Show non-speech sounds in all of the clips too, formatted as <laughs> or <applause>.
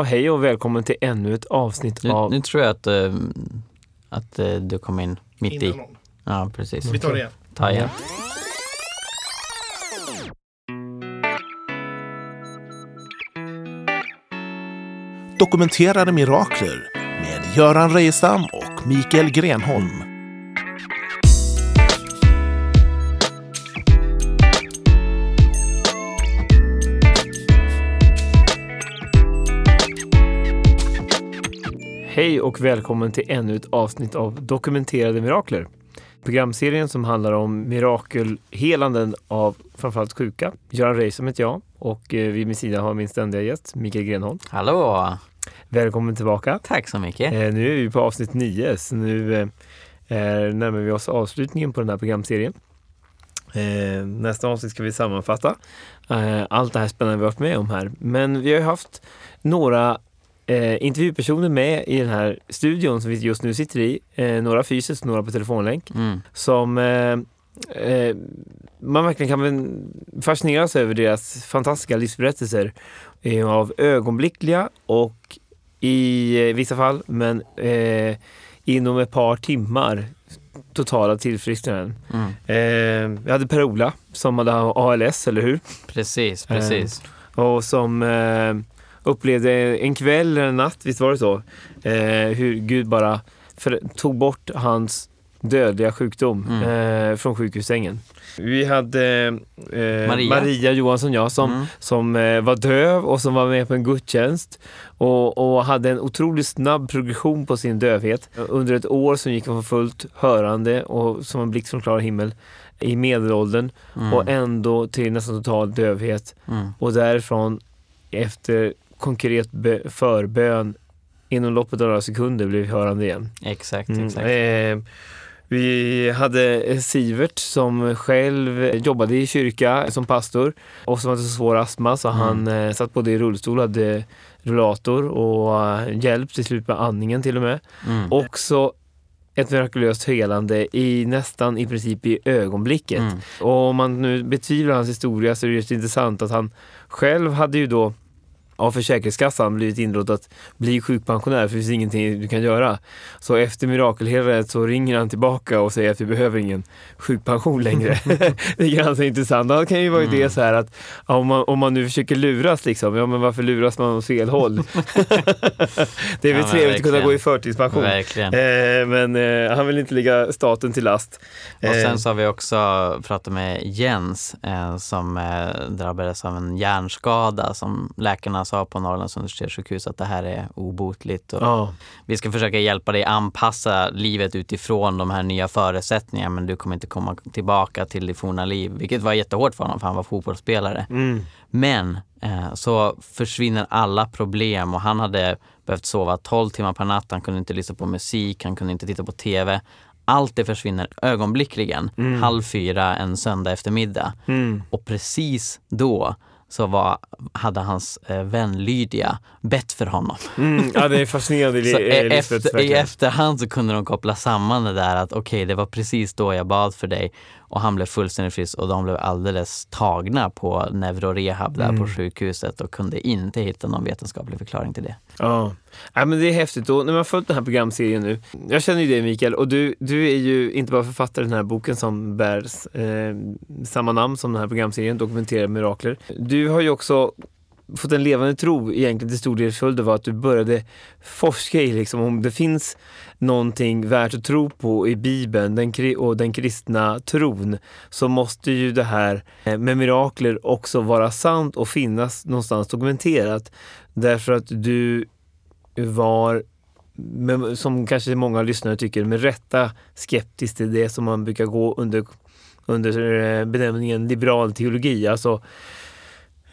Ja, hej och välkommen till ännu ett avsnitt Nu, av... nu tror jag att, eh, att eh, du kom in mitt Innan i. någon. Ja, precis. Vi tar det igen. Ta igen. Dokumenterade mirakler med Göran Reijestam och Mikael Grenholm. Hej och välkommen till ännu ett avsnitt av Dokumenterade mirakler. Programserien som handlar om mirakelhelanden av framförallt sjuka. Göran Reisam heter jag och eh, vid min sida har min ständiga gäst Mikael Grenholm. Hallå! Välkommen tillbaka. Tack så mycket. Eh, nu är vi på avsnitt 9 så nu eh, närmar vi oss avslutningen på den här programserien. Nästa avsnitt ska vi sammanfatta allt det här spännande vi har varit med om här. Men vi har ju haft några eh, intervjupersoner med i den här studion som vi just nu sitter i. Eh, några fysiskt, några på telefonlänk. Mm. Som eh, eh, man verkligen kan fascineras över deras fantastiska livsberättelser eh, av ögonblickliga och i eh, vissa fall, men eh, inom ett par timmar totala tillfrisknanden. Mm. Eh, vi hade Per-Ola som hade ALS, eller hur? Precis, precis. Och som eh, upplevde en kväll eller en natt, visst var det så? Eh, hur Gud bara för, tog bort hans dödliga sjukdom Mm. eh, från sjukhussängen. Vi hade eh, Maria. Maria. Johansson, ja, som, Mm. som eh, var döv och som var med på en gudstjänst och, och hade en otroligt snabb progression på sin dövhet. Under ett år som gick hon för fullt hörande och som en blixt från klar himmel i medelåldern Mm. och ändå till nästan total dövhet. Mm. Och därifrån efter konkret förbön inom loppet av några sekunder blev hörande igen. Exakt, Mm, exakt. Eh, vi hade Sivert som själv jobbade i kyrka som pastor och som hade så svår astma så Mm. han eh, satt både i rullstol och hade rullator och eh, hjälp till slut med andningen till och med. Mm. Också ett mirakulöst helande i nästan i princip i ögonblicket. Mm. Och om man nu betvivlar hans historia så är det just intressant att han själv hade ju då av Försäkringskassan blivit inrådd att bli sjukpensionär för det finns ingenting du kan göra. Så efter mirakelhelandet så ringer han tillbaka och säger att vi behöver ingen sjukpension längre. <laughs> det är ganska intressant. Det kan ju vara Mm. det så här att om, man, om man nu försöker luras liksom, ja men varför luras man åt fel håll? <laughs> det är väl Ja, trevligt att kunna gå i förtidspension. Verkligen. Eh, men eh, han vill inte lägga staten till last. Och Eh, sen så har vi också pratat med Jens eh, som eh, drabbades av en hjärnskada som läkarna sa på Norrlands universitetssjukhus att det här är obotligt. Och ja. Vi ska försöka hjälpa dig anpassa livet utifrån de här nya förutsättningarna men du kommer inte komma tillbaka till ditt forna liv. Vilket var jättehårt för honom för han var fotbollsspelare. Mm. Men eh, så försvinner alla problem och han hade behövt sova 12 timmar per natt. Han kunde inte lyssna på musik, han kunde inte titta på TV. Allt det försvinner ögonblickligen, halv fyra en söndag eftermiddag. Mm. Och precis då så var, hade hans eh, vän Lydia bett för honom. Mm. Ja, det är <laughs> fascinerande. Så e- efter, i efterhand så kunde de koppla samman det där att okej, det var precis då jag bad för dig och han blev fullständigt frisk och de blev alldeles tagna på neurorehab där Mm. på sjukhuset och kunde inte hitta någon vetenskaplig förklaring till det. Ja. ja, men det är häftigt. Och när man har följt den här programserien nu. Jag känner ju dig Mikael och du, du är ju inte bara författare till den här boken som bär eh, samma namn som den här programserien, Dokumenterade mirakler. Du har ju också fått en levande tro egentligen till stor del följd av att du började forska i liksom, om det finns någonting värt att tro på i Bibeln den, och den kristna tron så måste ju det här eh, med mirakler också vara sant och finnas någonstans dokumenterat. Därför att du var, som kanske många lyssnare tycker, med rätta skeptisk till det som man brukar gå under, under eh, benämningen liberal teologi. Alltså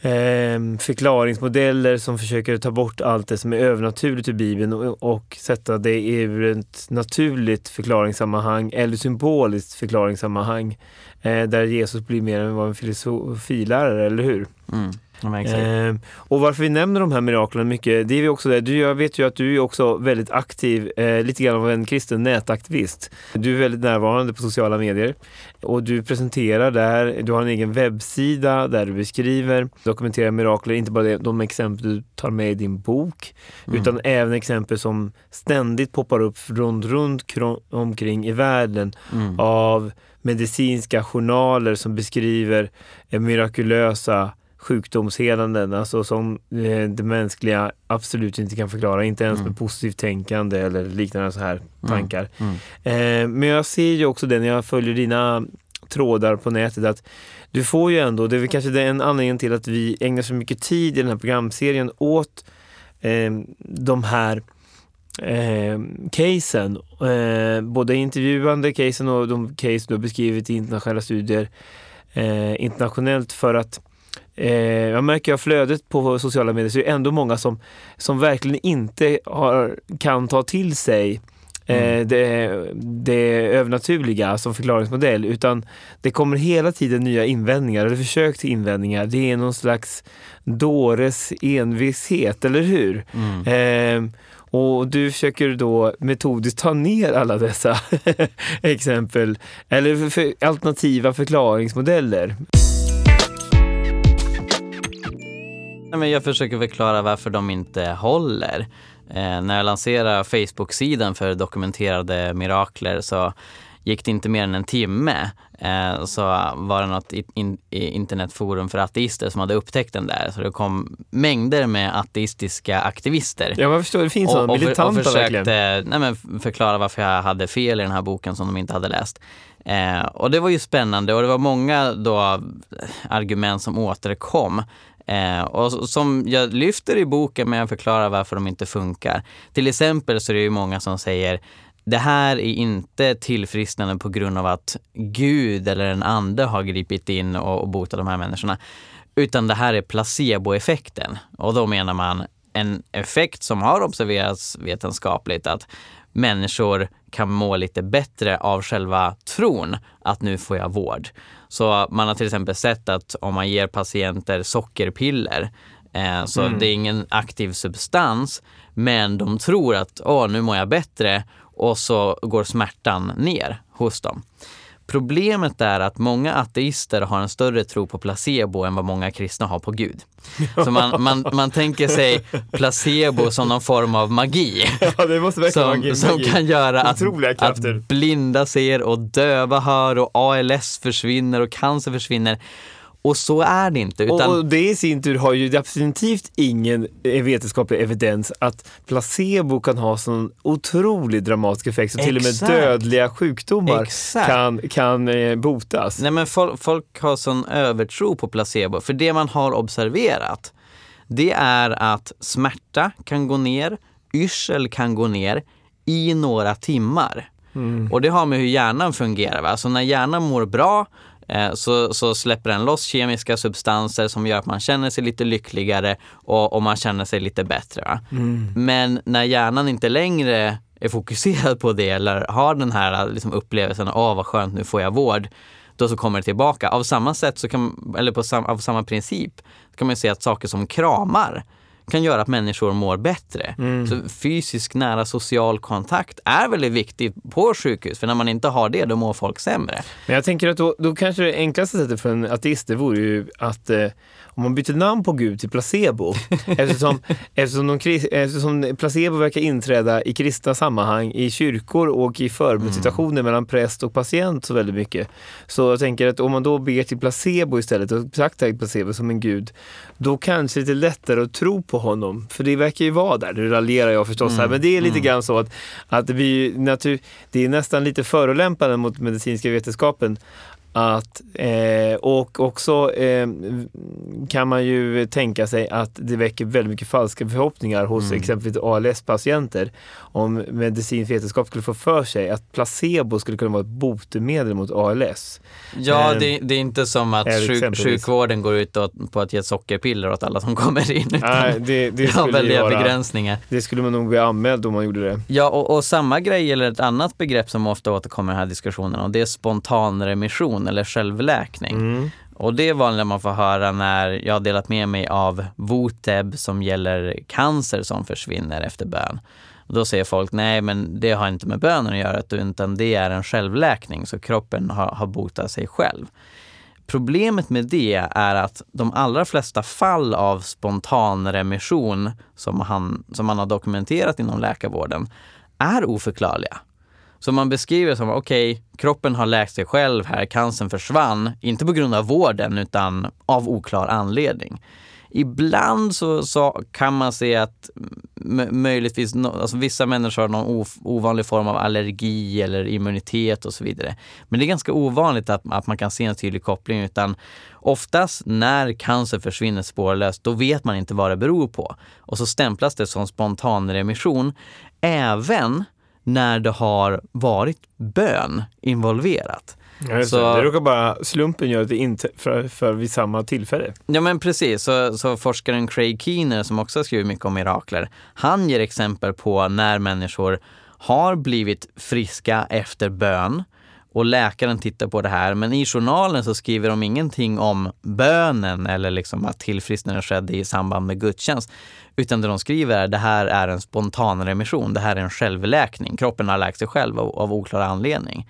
eh, förklaringsmodeller som försöker ta bort allt det som är övernaturligt ur Bibeln och, och sätta det ur ett naturligt förklaringssammanhang eller symboliskt förklaringssammanhang eh, där Jesus blir mer än vad en filosofilärare, eller hur? Mm. Eh, och varför vi nämner de här miraklen mycket, det är vi också där. Du, jag vet ju att du är också väldigt aktiv, eh, lite grann av en kristen nätaktivist. Du är väldigt närvarande på sociala medier och du presenterar där, du har en egen webbsida där du beskriver, dokumenterar mirakler, inte bara det, de exempel du tar med i din bok, Mm. utan även exempel som ständigt poppar upp runt, runt omkring i världen Mm. av medicinska journaler som beskriver eh, mirakulösa sjukdomshelanden, alltså som eh, det mänskliga absolut inte kan förklara, inte ens Mm. med positivt tänkande eller liknande så här tankar. Mm. Eh, men jag ser ju också det när jag följer dina trådar på nätet att du får ju ändå, det är väl kanske den anledningen till att vi ägnar så mycket tid i den här programserien åt eh, de här eh, casen. Eh, både intervjuande casen och de case du har beskrivit i internationella studier eh, internationellt för att eh, jag märker av flödet på sociala medier så är det ändå många som, som verkligen inte har, kan ta till sig eh, Mm. det, det övernaturliga som förklaringsmodell utan det kommer hela tiden nya invändningar eller försök till invändningar. Det är någon slags dåres envishet, eller hur? Mm. Eh, och du försöker då metodiskt ta ner alla dessa <laughs> exempel eller för, för alternativa förklaringsmodeller. Nej, men jag försöker förklara varför de inte håller. Eh, när jag lanserade Facebook-sidan för dokumenterade mirakler så gick det inte mer än en timme eh, så var det något i- in, internetforum för ateister som hade upptäckt den där. Så det kom mängder med ateistiska aktivister. Ja, man förstår, det finns sådana militanta och försökte verkligen. nej, men förklara varför jag hade fel i den här boken som de inte hade läst. Eh, och det var ju spännande och det var många då argument som återkom. Eh, och som jag lyfter i boken men jag förklarar varför de inte funkar. Till exempel så är det ju många som säger det här är inte tillfrisknande på grund av att Gud eller en ande har gripit in och, och botat de här människorna. Utan det här är placeboeffekten. Och då menar man en effekt som har observerats vetenskapligt att människor kan må lite bättre av själva tron att nu får jag vård. Så man har till exempel sett att om man ger patienter sockerpiller eh, så Mm. det är ingen aktiv substans men de tror att åh, nu mår jag bättre och så går smärtan ner hos dem. Problemet är att många ateister har en större tro på placebo än vad många kristna har på Gud. Så man, man, man tänker sig placebo som någon form av magi. <laughs> Ja, det måste verkligen Som, en som magi. kan göra att, att blinda ser och döva hör och ALS försvinner och cancer försvinner. Och så är det inte. Utan, Och, det i sin tur har ju definitivt ingen eh, vetenskaplig evidens att placebo kan ha sån otroligt dramatisk effekt så till och med dödliga sjukdomar Exakt. kan, kan eh, botas. Nej men folk, folk har sån övertro på placebo. För det man har observerat, det är att smärta kan gå ner, yrsel kan gå ner i några timmar. Och det har med hur hjärnan fungerar. Va? Så när hjärnan mår bra så, så släpper den loss kemiska substanser som gör att man känner sig lite lyckligare och, och man känner sig lite bättre. Va? Men när hjärnan inte längre är fokuserad på det eller har den här liksom, upplevelsen, åh vad skönt nu får jag vård, då så kommer det tillbaka. Av samma sätt, så kan, eller på sam, av samma princip, kan man se att saker som kramar kan göra att människor mår bättre. Så fysisk nära social kontakt är väldigt viktigt på sjukhus, för när man inte har det, då mår folk sämre. Men jag tänker att då, då kanske det enklaste sättet för en ateist det vore ju att eh, om man byter namn på Gud till placebo, <laughs> eftersom, eftersom, de, eftersom placebo verkar inträda i kristna sammanhang, i kyrkor och i förbundssituationer mellan präst och patient så väldigt mycket. Så jag tänker att om man då ber till placebo istället och betraktar placebo som en gud, då kanske det är lite lättare att tro på honom. För det verkar ju vara där, nu raljerar jag förstås här, men det är lite grann så att, att ju natur, det är nästan lite förolämpande mot medicinska vetenskapen att, eh, och också eh, kan man ju tänka sig att det väcker väldigt mycket falska förhoppningar hos Mm. exempelvis ALS-patienter om medicinsk vetenskap skulle få för sig att placebo skulle kunna vara ett botemedel mot ALS. Ja, Eh, det, det är inte som att eller sjuk, sjukvården går ut på att ge sockerpiller åt alla som kommer in. Nej, det, det, <laughs> skulle väldiga vara, begränsningar. det skulle man nog bli anmäld om man gjorde det. Ja, och, och samma grej gäller ett annat begrepp som ofta återkommer i den här diskussionen och det är spontanremission eller självläkning. Mm. Och det är vanligt man får höra när jag har delat med mig av Voteb som gäller cancer som försvinner efter bön. Då säger folk, nej men det har inte med bönen att göra utan det är en självläkning så kroppen har, har botat sig själv. Problemet med det är att de allra flesta fall av spontanremission som, han, som man har dokumenterat inom läkarvården är oförklarliga. Så man beskriver det som, okej, okay, kroppen har läkt sig själv här, cancern försvann, inte på grund av vården utan av oklar anledning. Ibland så, så kan man se att möjligtvis no, alltså vissa människor har någon ovanlig form av allergi eller immunitet och så vidare. Men det är ganska ovanligt att, att man kan se en tydlig koppling utan oftast när cancer försvinner spårlöst då vet man inte vad det beror på. Och så stämplas det som spontanremission även när det har varit bön involverat. Ja, så, det råkar bara slumpen göra det inte för, för vid samma tillfälle. Ja men precis, så, så forskaren Craig Keener som också har skrivit mycket om mirakler, han ger exempel på när människor har blivit friska efter bön och läkaren tittar på det här. Men i journalen så skriver de ingenting om bönen eller liksom att tillfrisknandet skedde i samband med gudstjänst. Utan det de skriver är det här är en spontan remission, det här är en självläkning. Kroppen har läkt sig själv av, av oklar anledning.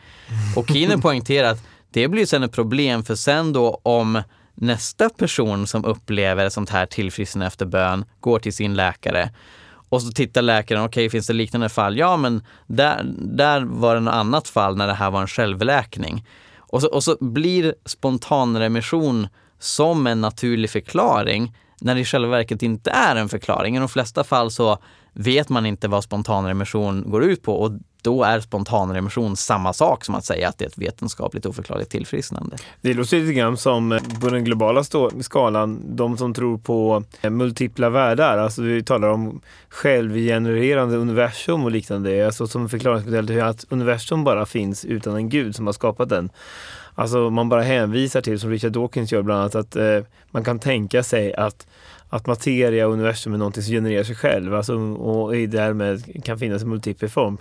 Och Keener <laughs> poängterar att det blir sen ett problem för sen då om nästa person som upplever ett sånt här tillfrisknande efter bön går till sin läkare och så tittar läkaren, okej okay, finns det liknande fall? Ja men där, där var det något annat fall när det här var en självläkning. Och så, och så blir spontanremission som en naturlig förklaring när det i själva verket inte är en förklaring. I de flesta fall så vet man inte vad spontanremission går ut på och då är spontanremission samma sak som att säga att det är ett vetenskapligt oförklarligt tillfrisknande. Det låter lite grann som eh, på den globala skalan, de som tror på eh, multipla världar, alltså vi talar om självgenererande universum och liknande, alltså som förklaringsmodell till att universum bara finns utan en gud som har skapat den. Alltså man bara hänvisar till, som Richard Dawkins gör bland annat, att eh, man kan tänka sig att att materia och universum är någonting som genererar sig själv alltså, och därmed kan finnas i multipel form.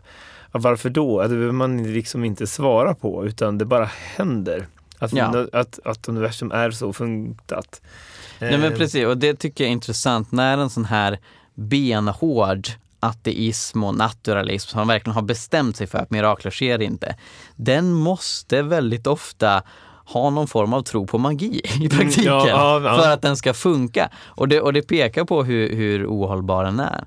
Varför då? Det behöver man liksom inte svara på utan det bara händer. Att, ja. att, att universum är så funkat. Nej men eh. precis, och det tycker jag är intressant när en sån här benhård ateism och naturalism som verkligen har bestämt sig för att mirakler sker inte. Den måste väldigt ofta ha någon form av tro på magi <laughs> i mm, praktiken ja, ja, ja. för att den ska funka. Och det, och det pekar på hur, hur ohållbar den är.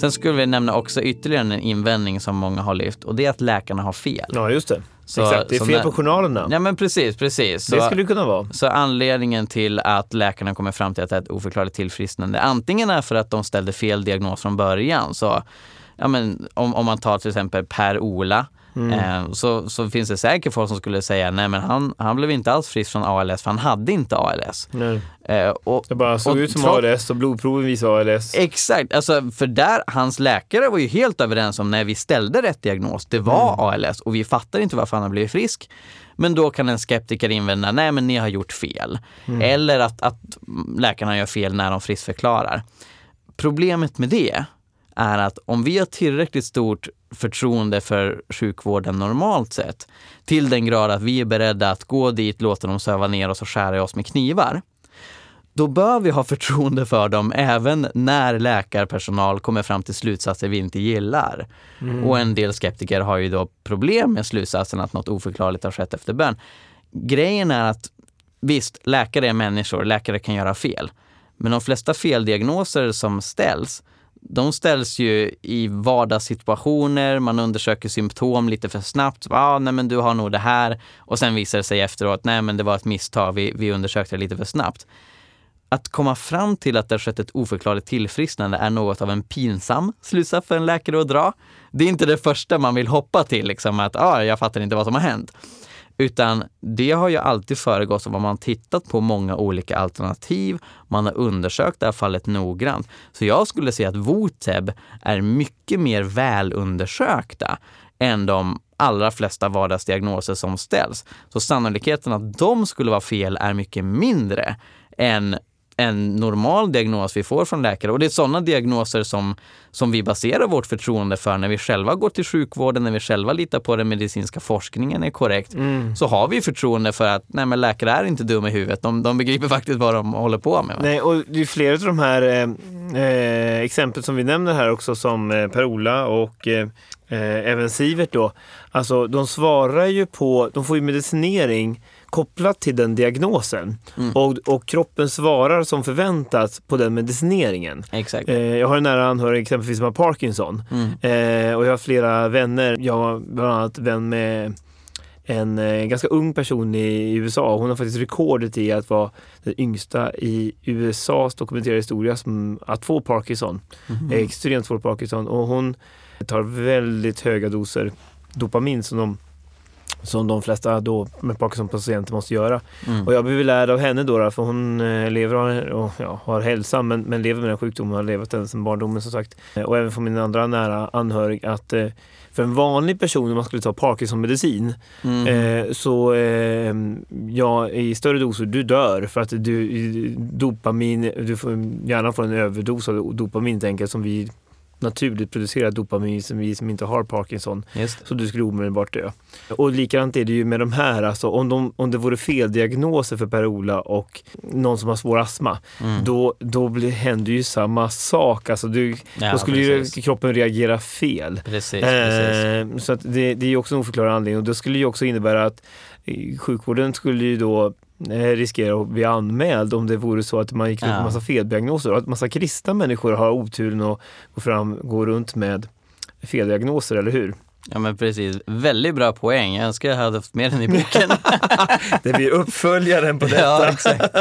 Sen skulle vi nämna också ytterligare en invändning som många har lyft och det är att läkarna har fel. Ja, just det. Så, Exakt, det är fel på journalerna. Ja men precis, precis. Så, det skulle det kunna vara. Så anledningen till att läkarna kommer fram till att det är ett oförklarligt tillfrisknande antingen är för att de ställde fel diagnos från början. Så, ja, men, om, om man tar till exempel Per-Ola Mm. Eh, så, så finns det säkert folk som skulle säga nej men han, han blev inte alls frisk från ALS för han hade inte ALS. Nej. Eh, och, det bara såg ut som ALS och blodproven visade ALS. Exakt, alltså, för där, hans läkare var ju helt överens om när vi ställde rätt diagnos, det var mm. ALS och vi fattar inte varför han har blivit frisk. Men då kan en skeptiker invända, nej men ni har gjort fel. Mm. Eller att, att läkarna gör fel när de friskförklarar. Problemet med det är att om vi har tillräckligt stort förtroende för sjukvården normalt sett, till den grad att vi är beredda att gå dit, låta dem söva ner oss och skära i oss med knivar, då bör vi ha förtroende för dem även när läkarpersonal kommer fram till slutsatser vi inte gillar. Mm. Och en del skeptiker har ju då problem med slutsatsen att något oförklarligt har skett efter bön. Grejen är att visst, läkare är människor, läkare kan göra fel. Men de flesta feldiagnoser som ställs de ställs ju i vardagssituationer, man undersöker symptom lite för snabbt. Ah, nej men du har nog det här. Och sen visar det sig efteråt, nej men det var ett misstag, vi, vi undersökte det lite för snabbt. Att komma fram till att det har skett ett oförklarligt tillfrisknande är något av en pinsam slutsats för en läkare att dra. Det är inte det första man vill hoppa till, liksom att ah, jag fattar inte vad som har hänt. Utan det har ju alltid föregått av att man tittat på många olika alternativ. Man har undersökt det här fallet noggrant. Så jag skulle säga att Voteb är mycket mer välundersökta än de allra flesta vardagsdiagnoser som ställs. Så sannolikheten att de skulle vara fel är mycket mindre än en normal diagnos vi får från läkare. Och det är sådana diagnoser som, som vi baserar vårt förtroende för när vi själva går till sjukvården, när vi själva litar på den medicinska forskningen är korrekt. Mm. Så har vi förtroende för att nej, men läkare är inte dumma i huvudet. De, de begriper faktiskt vad de håller på med. Nej, och det är flera av de här eh, eh, exempel som vi nämner här också som eh, Per-Ola och eh, eh, även Sivert då. Alltså de svarar ju på, de får ju medicinering kopplat till den diagnosen. Mm. Och, och kroppen svarar som förväntat på den medicineringen. Exakt. Eh, jag har en nära anhörig exempelvis som har Parkinson. Mm. Eh, och jag har flera vänner. Jag har bland annat vän med en eh, ganska ung person i USA. Hon har faktiskt rekordet i att vara den yngsta i USAs dokumenterade historia som, att få Parkinson. Eh, Extremt svår Parkinson. Och hon tar väldigt höga doser dopamin som de, som de flesta då med Parkinson-patienter måste göra. Mm. Och jag blev lärd av henne då, för hon eh, lever och, ja, har hälsa men, men lever med den sjukdomen och har levat den sedan barndomen som sagt. Eh, Och även från min andra nära anhörig att eh, för en vanlig person om man skulle ta Parkinson-medicin Mm. så ja, i större doser, du dör för att du dopamin, du får gärna få en överdos av dopamin enkelt som vi naturligt producerar dopamin som vi som inte har Parkinson. Så du skulle omedelbart dö. Och likadant är det ju med de här, alltså om, de, om det vore feldiagnoser för Per-Ola och någon som har svår astma, Mm. då, då blir, händer ju samma sak. Alltså du, Ja, då skulle ju precis. kroppen reagera fel. Precis, precis. Eh, så det, det är ju också en oförklarad anledning och det skulle ju också innebära att eh, sjukvården skulle ju då eh, riskera att bli anmäld om det vore så att man gick runt med Ja. massa feldiagnoser och att massa kristna människor har oturen att gå, fram, gå runt med feldiagnoser, eller hur? Ja men precis, väldigt bra poäng. Jag önskar jag hade haft med den i boken. <laughs> Det blir uppföljaren på <laughs> ja, exakt. <laughs>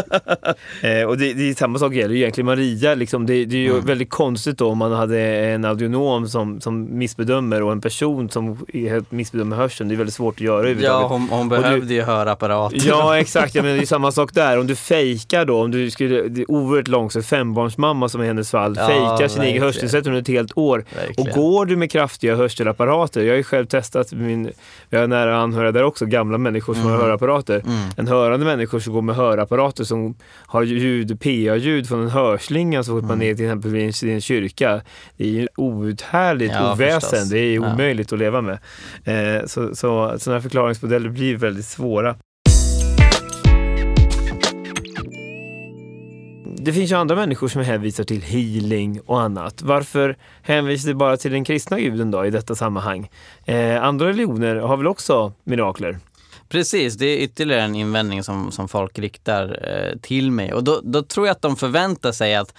Eh, och det, det är samma sak gäller ju egentligen Maria. Liksom. Det, det är ju Mm. väldigt konstigt då om man hade en audionom som, som missbedömer och en person som missbedömer hörseln. det är väldigt svårt att göra Ja, överhuvudtaget. hon, hon du- behövde ju hörapparater. Ja exakt, ja, men det är samma sak där. Om du fejkar då, om du skulle, det är oerhört långsamt, fembarnsmamma som i hennes fall, Ja, fejkar sin egen hörselnedsättning under ett helt år. Och Verkligen. går du med kraftiga hörselapparater, har ju själv testat, min, jag har nära anhöriga där också, gamla människor som har Mm. hörapparater. Mm. En hörande människor som går med hörapparater som har ljud, PA-ljud från en hörslinga så fort man Mm. är till exempel vid en, i en kyrka. Det är ju outhärdligt Ja, oväsen, förstås. det är Ja. omöjligt att leva med. Eh, så, så sådana här förklaringsmodeller blir väldigt svåra. Det finns ju andra människor som hänvisar till healing och annat. Varför hänvisar du bara till den kristna guden då i detta sammanhang? Eh, andra religioner har väl också mirakler? Precis, det är ytterligare en invändning som, som folk riktar eh, till mig. Och då, då tror jag att de förväntar sig att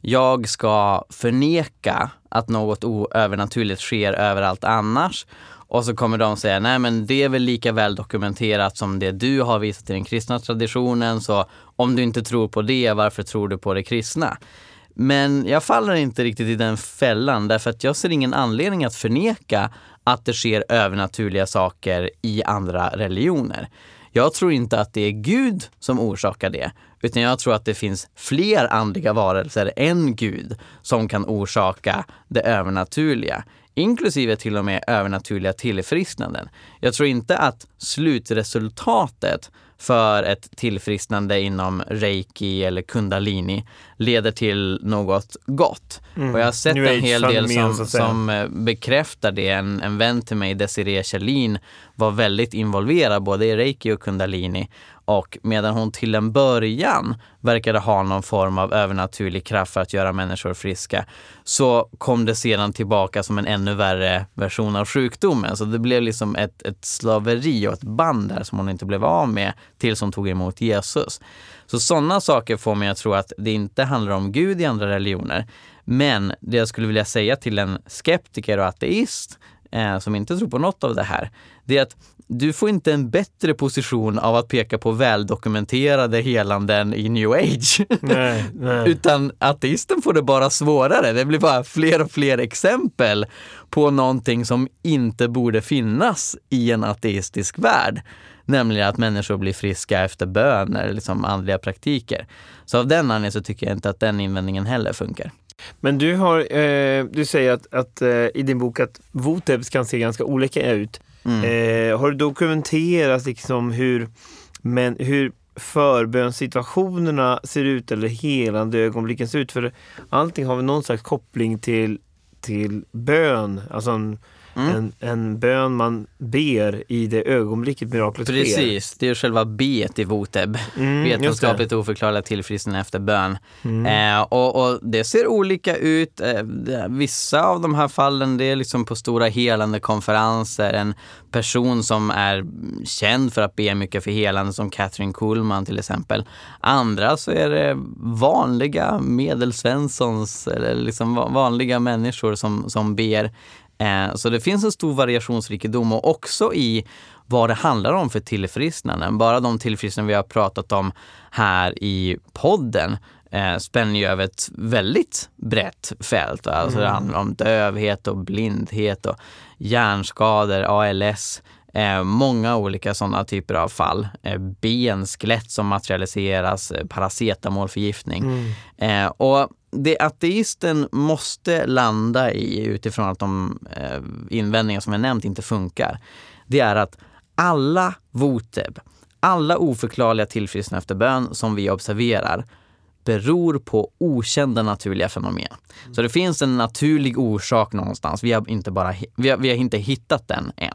jag ska förneka att något oövernaturligt sker överallt annars. Och så kommer de säga, nej men det är väl lika väl dokumenterat som det du har visat i den kristna traditionen, så om du inte tror på det, varför tror du på det kristna? Men jag faller inte riktigt i den fällan därför att jag ser ingen anledning att förneka att det sker övernaturliga saker i andra religioner. Jag tror inte att det är Gud som orsakar det, utan jag tror att det finns fler andliga varelser än Gud som kan orsaka det övernaturliga, inklusive till och med övernaturliga tillfrisknanden. Jag tror inte att slutresultatet för ett tillfrisknande inom reiki eller kundalini leder till något gott. Och jag har sett New en hel del som, som eh, bekräftar det. En, en vän till mig, Desiree Kjellin, var väldigt involverad både i reiki och kundalini. Och medan hon till en början verkade ha någon form av övernaturlig kraft för att göra människor friska, så kom det sedan tillbaka som en ännu värre version av sjukdomen. Så det blev liksom ett, ett slaveri och ett band där som hon inte blev av med tills hon tog emot Jesus. Så sådana saker får mig att tro att det inte handlar om Gud i andra religioner. Men det jag skulle vilja säga till en skeptiker och ateist eh, som inte tror på något av det här, det är att du får inte en bättre position av att peka på väldokumenterade helanden i new age. <laughs> Nej, nej. Utan ateisten får det bara svårare. Det blir bara fler och fler exempel på någonting som inte borde finnas i en ateistisk värld. Nämligen att människor blir friska efter bön eller liksom andliga praktiker. Så av den anledningen så tycker jag inte att den invändningen heller funkar. Men du, har, eh, du säger att, att eh, i din bok att Votebs kan se ganska olika ut. Mm. Eh, har du dokumenterat liksom hur, men, hur förbönssituationerna ser ut eller helande ögonblicken ser ut. För allting har väl någon slags koppling till, till bön. Alltså en, Mm. en, en bön man ber i det ögonblicket miraklet sker. Precis, det är själva B i Voteb. Mm, Vetenskapligt oförklarliga tillfrisknande efter bön. Mm. Eh, och, och det ser olika ut. Eh, vissa av de här fallen det är liksom på stora helande konferenser. En person som är känd för att be mycket för helande som Catherine Kuhlman till exempel. Andra så är det vanliga medelsvenssons eller liksom va- vanliga människor som, som ber. Eh, så det finns en stor variationsrikedom och också i vad det handlar om för tillfrisknanden. Bara de tillfrisknanden vi har pratat om här i podden eh, spänner ju över ett väldigt brett fält. Alltså det handlar om dövhet och blindhet och hjärnskador, ALS, eh, många olika sådana typer av fall. Eh, ben, skelett som materialiseras, eh, paracetamolförgiftning. Eh, och det ateisten måste landa i utifrån att de eh, invändningar som jag nämnt inte funkar, det är att alla voteb, alla oförklarliga tillfrisknanden efter bön som vi observerar beror på okända naturliga fenomen. Så det finns en naturlig orsak någonstans. Vi har inte, bara, vi har, vi har inte hittat den än.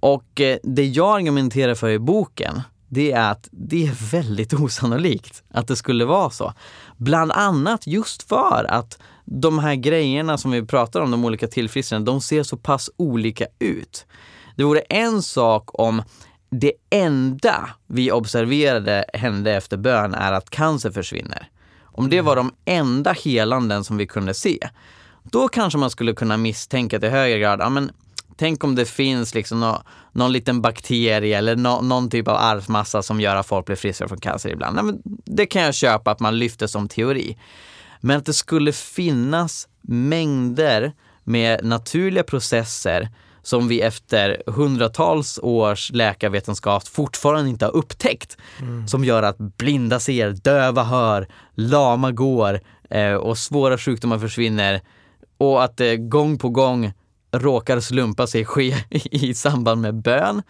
Och eh, det jag argumenterar för i boken, det är att det är väldigt <laughs> osannolikt att det skulle vara så. Bland annat just för att de här grejerna som vi pratar om, de olika tillfrisknandena, de ser så pass olika ut. Det vore en sak om det enda vi observerade hände efter bön är att cancer försvinner. Om det var de enda helanden som vi kunde se, då kanske man skulle kunna misstänka till högre grad, ja men tänk om det finns liksom nå, någon liten bakterie eller nå, någon typ av arvsmassa som gör att folk blir friskare från cancer ibland. Nej, det kan jag köpa att man lyfter som teori. Men att det skulle finnas mängder med naturliga processer som vi efter hundratals års läkarvetenskap fortfarande inte har upptäckt. Som gör att blinda ser, döva hör, lama går eh, och svåra sjukdomar försvinner. Och att det gång på gång råkar slumpa sig ske i samband med bön.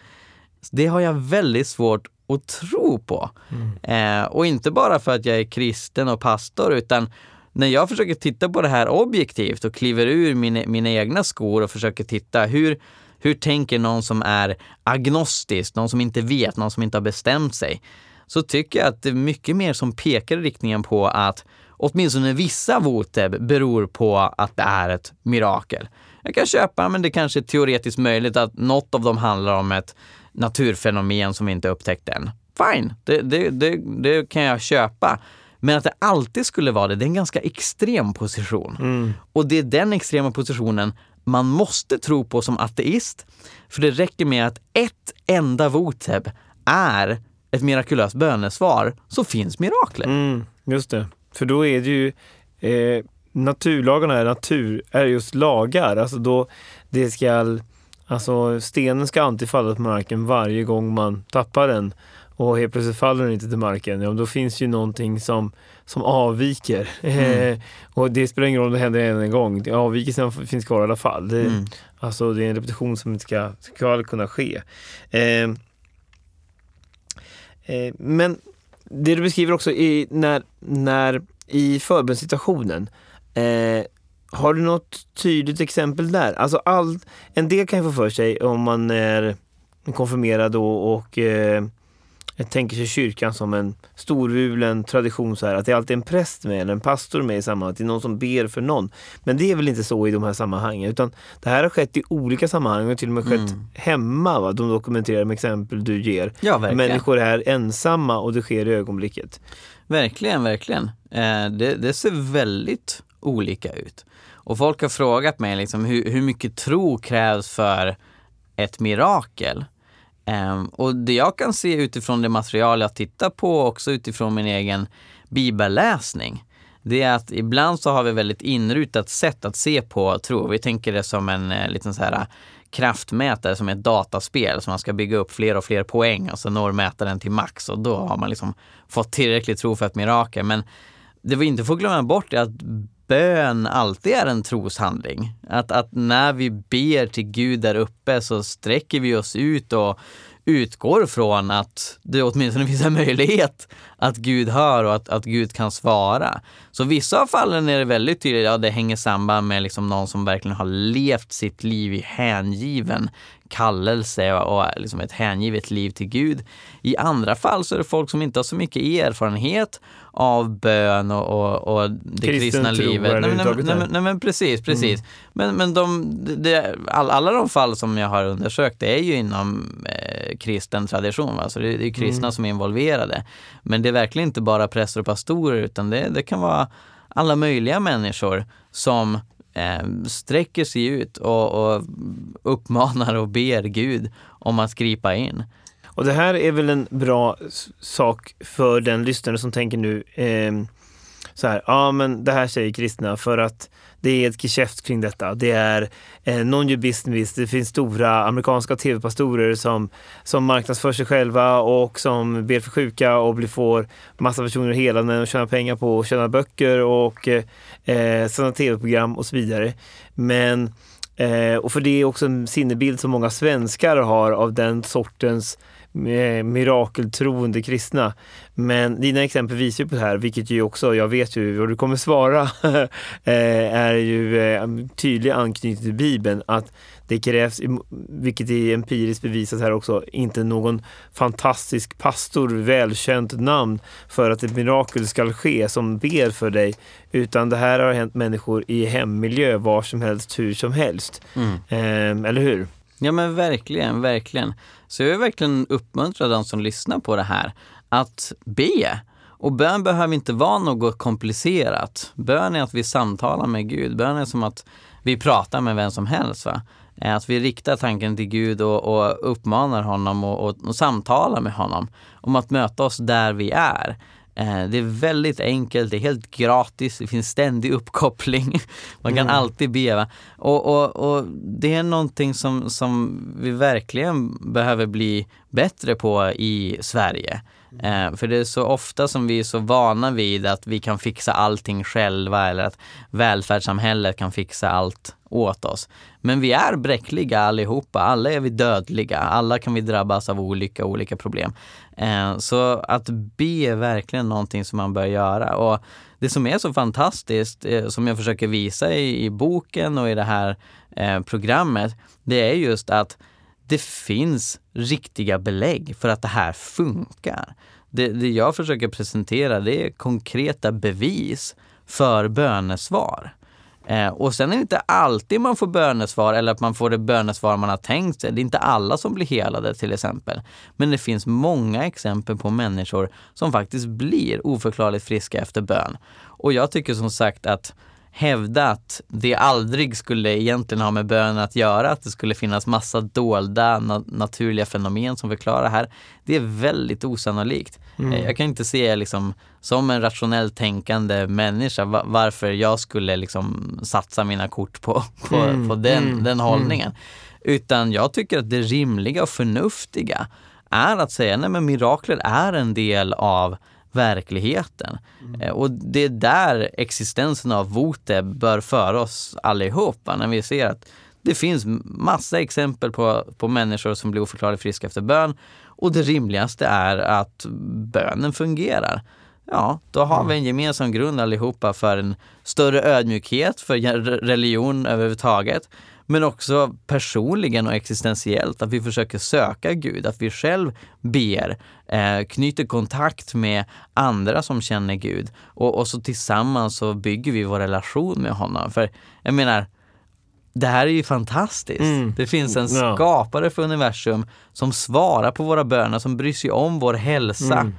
Det har jag väldigt svårt att tro på. Eh, och inte bara för att jag är kristen och pastor utan när jag försöker titta på det här objektivt och kliver ur mina, mina egna skor och försöker titta hur, hur tänker någon som är agnostisk, någon som inte vet, någon som inte har bestämt sig. Så tycker jag att det är mycket mer som pekar i riktningen på att åtminstone vissa voteb beror på att det är ett mirakel. Jag kan köpa, men det kanske är teoretiskt möjligt att något av dem handlar om ett naturfenomen som vi inte upptäckt än. Fine, det, det, det, det kan jag köpa. Men att det alltid skulle vara det, det är en ganska extrem position. Och det är den extrema positionen man måste tro på som ateist. För det räcker med att ett enda voteb är ett mirakulöst bönesvar, så finns miraklet. Mm, just det. För då är det ju eh, naturlagarna är natur, är just lagar. Alltså då det ska, alltså stenen ska alltid falla till marken varje gång man tappar den. Och helt plötsligt faller den inte till marken. Ja, då finns ju någonting som, som avviker. Eh, <laughs> och det spelar ingen roll om det händer en, gång. Avvikelsen finns kvar i alla fall. Det, Mm. Alltså det är en repetition som inte ska, ska kunna ske. Eh, Eh, men det du beskriver också i, när, när, i förbundssituationen, eh, har du något tydligt exempel där? Alltså all, en del kan ju få för sig om man är konfirmerad och, och eh, tänker sig kyrkan som en storvulen tradition så här, att det alltid är en präst med eller en pastor med i sammanhanget, det är någon som ber för någon. Men det är väl inte så i de här sammanhangen, utan det här har skett i olika sammanhang och till och med skett Mm. hemma, va? de dokumenterar med exempel du ger. Ja. Människor är ensamma och det sker i ögonblicket. Verkligen, verkligen. Eh, det, det ser väldigt olika ut. Och folk har frågat mig liksom, hur, hur mycket tro krävs för ett mirakel? Um, och det jag kan se utifrån det material jag tittar på, också utifrån min egen bibelläsning, det är att ibland så har vi väldigt inrutat sätt att se på tro. Vi tänker det som en eh, liten så här eh, kraftmätare som är ett dataspel som man ska bygga upp fler och fler poäng och så når mätaren till max och då har man liksom fått tillräcklig tro för ett mirakel. Men det vi inte får glömma bort är att bön alltid är en troshandling. Att, att när vi ber till Gud där uppe så sträcker vi oss ut och utgår från att det åtminstone finns en möjlighet att Gud hör och att, att Gud kan svara. Så vissa av fallen är det väldigt tydligt, ja det hänger samman med liksom någon som verkligen har levt sitt liv i hängiven kallelse och, och liksom ett hängivet liv till Gud. I andra fall så är det folk som inte har så mycket erfarenhet av bön och, och, och det Kristen kristna livet. Nej, men- nej, nej, nej men precis, precis. Men, men de, det, all, alla de fall som jag har undersökt det är ju inom eh, kristen tradition. Va? Så det, det är kristna som är involverade. Men det är verkligen inte bara präster och pastorer utan det, det kan vara alla möjliga människor som Ehm, sträcker sig ut och, och uppmanar och ber Gud om att gripa in. Och det här är väl en bra sak för den lyssnare som tänker nu eh, så här, ja men det här säger kristna för att det är ett geschäft kring detta. Det är eh, non business, det finns stora amerikanska tv-pastorer som, som marknadsför sig själva och som ber för sjuka och blir, får massa personer helande och tjänar pengar på att tjäna böcker och eh, eh sådana tv-program och så vidare. Men Eh, och för det är också en sinnebild som många svenskar har av den sortens eh, mirakeltroende kristna. Men dina exempel visar ju på det här, vilket ju också, jag vet ju vad du kommer svara, <laughs> eh, är ju eh, tydlig anknytning till Bibeln. Att det krävs, vilket är empiriskt bevisat här också, inte någon fantastisk pastor, välkänt namn för att ett mirakel ska ske som ber för dig. Utan det här har hänt människor i hemmiljö var som helst, hur som helst. Eh, eller hur? Ja men verkligen, verkligen. Så jag vill verkligen uppmuntra de som lyssnar på det här att be. Och bön behöver inte vara något komplicerat. Bön är att vi samtalar med Gud. Bön är som att vi pratar med vem som helst. Va? Eh, att vi riktar tanken till Gud och, och uppmanar honom och, och, och samtalar med honom om att möta oss där vi är. Eh, Det är väldigt enkelt, det är helt gratis, det finns ständig uppkoppling. <laughs> Man kan alltid be. Va? Och, och, och det är någonting som, som vi verkligen behöver bli bättre på i Sverige. Eh, för det är så ofta som vi är så vana vid att vi kan fixa allting själva eller att välfärdssamhället kan fixa allt åt oss. Men vi är bräckliga allihopa, alla är vi dödliga, alla kan vi drabbas av olika, olika problem. Eh, så att be är verkligen någonting som man bör göra. Och det som är så fantastiskt, eh, som jag försöker visa i, i boken och i det här eh, programmet, det är just att det finns riktiga belägg för att det här funkar. Det, det jag försöker presentera det är konkreta bevis för bönesvar. Eh, och sen är det inte alltid man får bönesvar eller att man får det bönesvar man har tänkt sig. Det är inte alla som blir helade till exempel. Men det finns många exempel på människor som faktiskt blir oförklarligt friska efter bön. Och jag tycker som sagt att hävda att det aldrig skulle egentligen ha med bön att göra, att det skulle finnas massa dolda na- naturliga fenomen som förklarar det här. Det är väldigt osannolikt. Eh, Jag kan inte se liksom, som en rationellt tänkande människa va- varför jag skulle liksom satsa mina kort på, <laughs> på, Mm, på den, mm, den hållningen. Utan jag tycker att det rimliga och förnuftiga är att säga nej men mirakler är en del av verkligheten. Eh, Och det är där existensen av Vote bör föra oss allihopa när vi ser att det finns massa exempel på, på människor som blir oförklarligt friska efter bön och det rimligaste är att bönen fungerar. Ja, då har vi en gemensam grund allihopa för en större ödmjukhet för re- religion överhuvudtaget. Men också personligen och existentiellt, att vi försöker söka Gud, att vi själv ber, eh, knyter kontakt med andra som känner Gud och, och så tillsammans så bygger vi vår relation med honom. För jag menar, det här är ju fantastiskt. Mm. Det finns en skapare för universum som svarar på våra böner, som bryr sig om vår hälsa. Mm.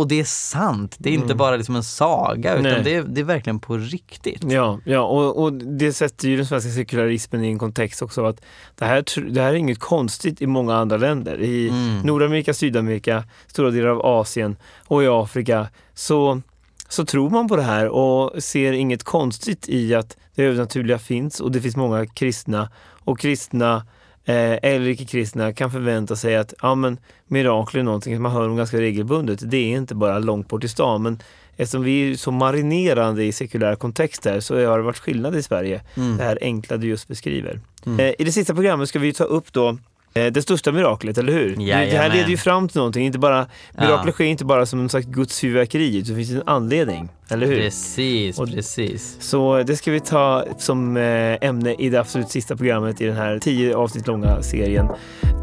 Och det är sant, det är inte bara liksom en saga utan det är, det är verkligen på riktigt. Ja, ja och, och det sätter ju den svenska sekularismen i en kontext också att det här, det här är inget konstigt i många andra länder. I Mm. Nordamerika, Sydamerika, stora delar av Asien och i Afrika så, så tror man på det här och ser inget konstigt i att det övernaturliga finns och det finns många kristna och kristna eh, eller icke-kristna kan förvänta sig att ja, men, mirakel är någonting som man hör om ganska regelbundet. Det är inte bara långt bort i stan men eftersom vi är så marinerande i sekulära kontexter så har det varit skillnad i Sverige. Mm. Det här enkla du just beskriver. Mm. Eh, I det sista programmet ska vi ta upp då eh, det största miraklet, eller hur? Det- Det här Jajamän. leder ju fram till någonting. Inte bara, Ja. miraklet sker inte bara som en slags Guds fyrverkeri, utan det finns en anledning. Eller hur? Precis, Och- precis. Så det ska vi ta som eh, ämne i det absolut sista programmet i den här tio avsnitt långa serien.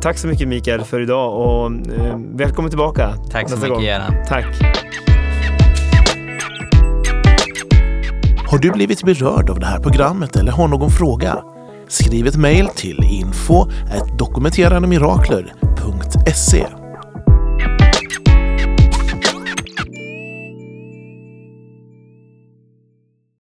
Tack så mycket Mikael för idag och eh, välkommen tillbaka Tack så mycket gång. Göran. Tack. Har du blivit berörd av det här programmet eller har någon fråga? Skriv ett mejl till info dokumenterandemirakler.se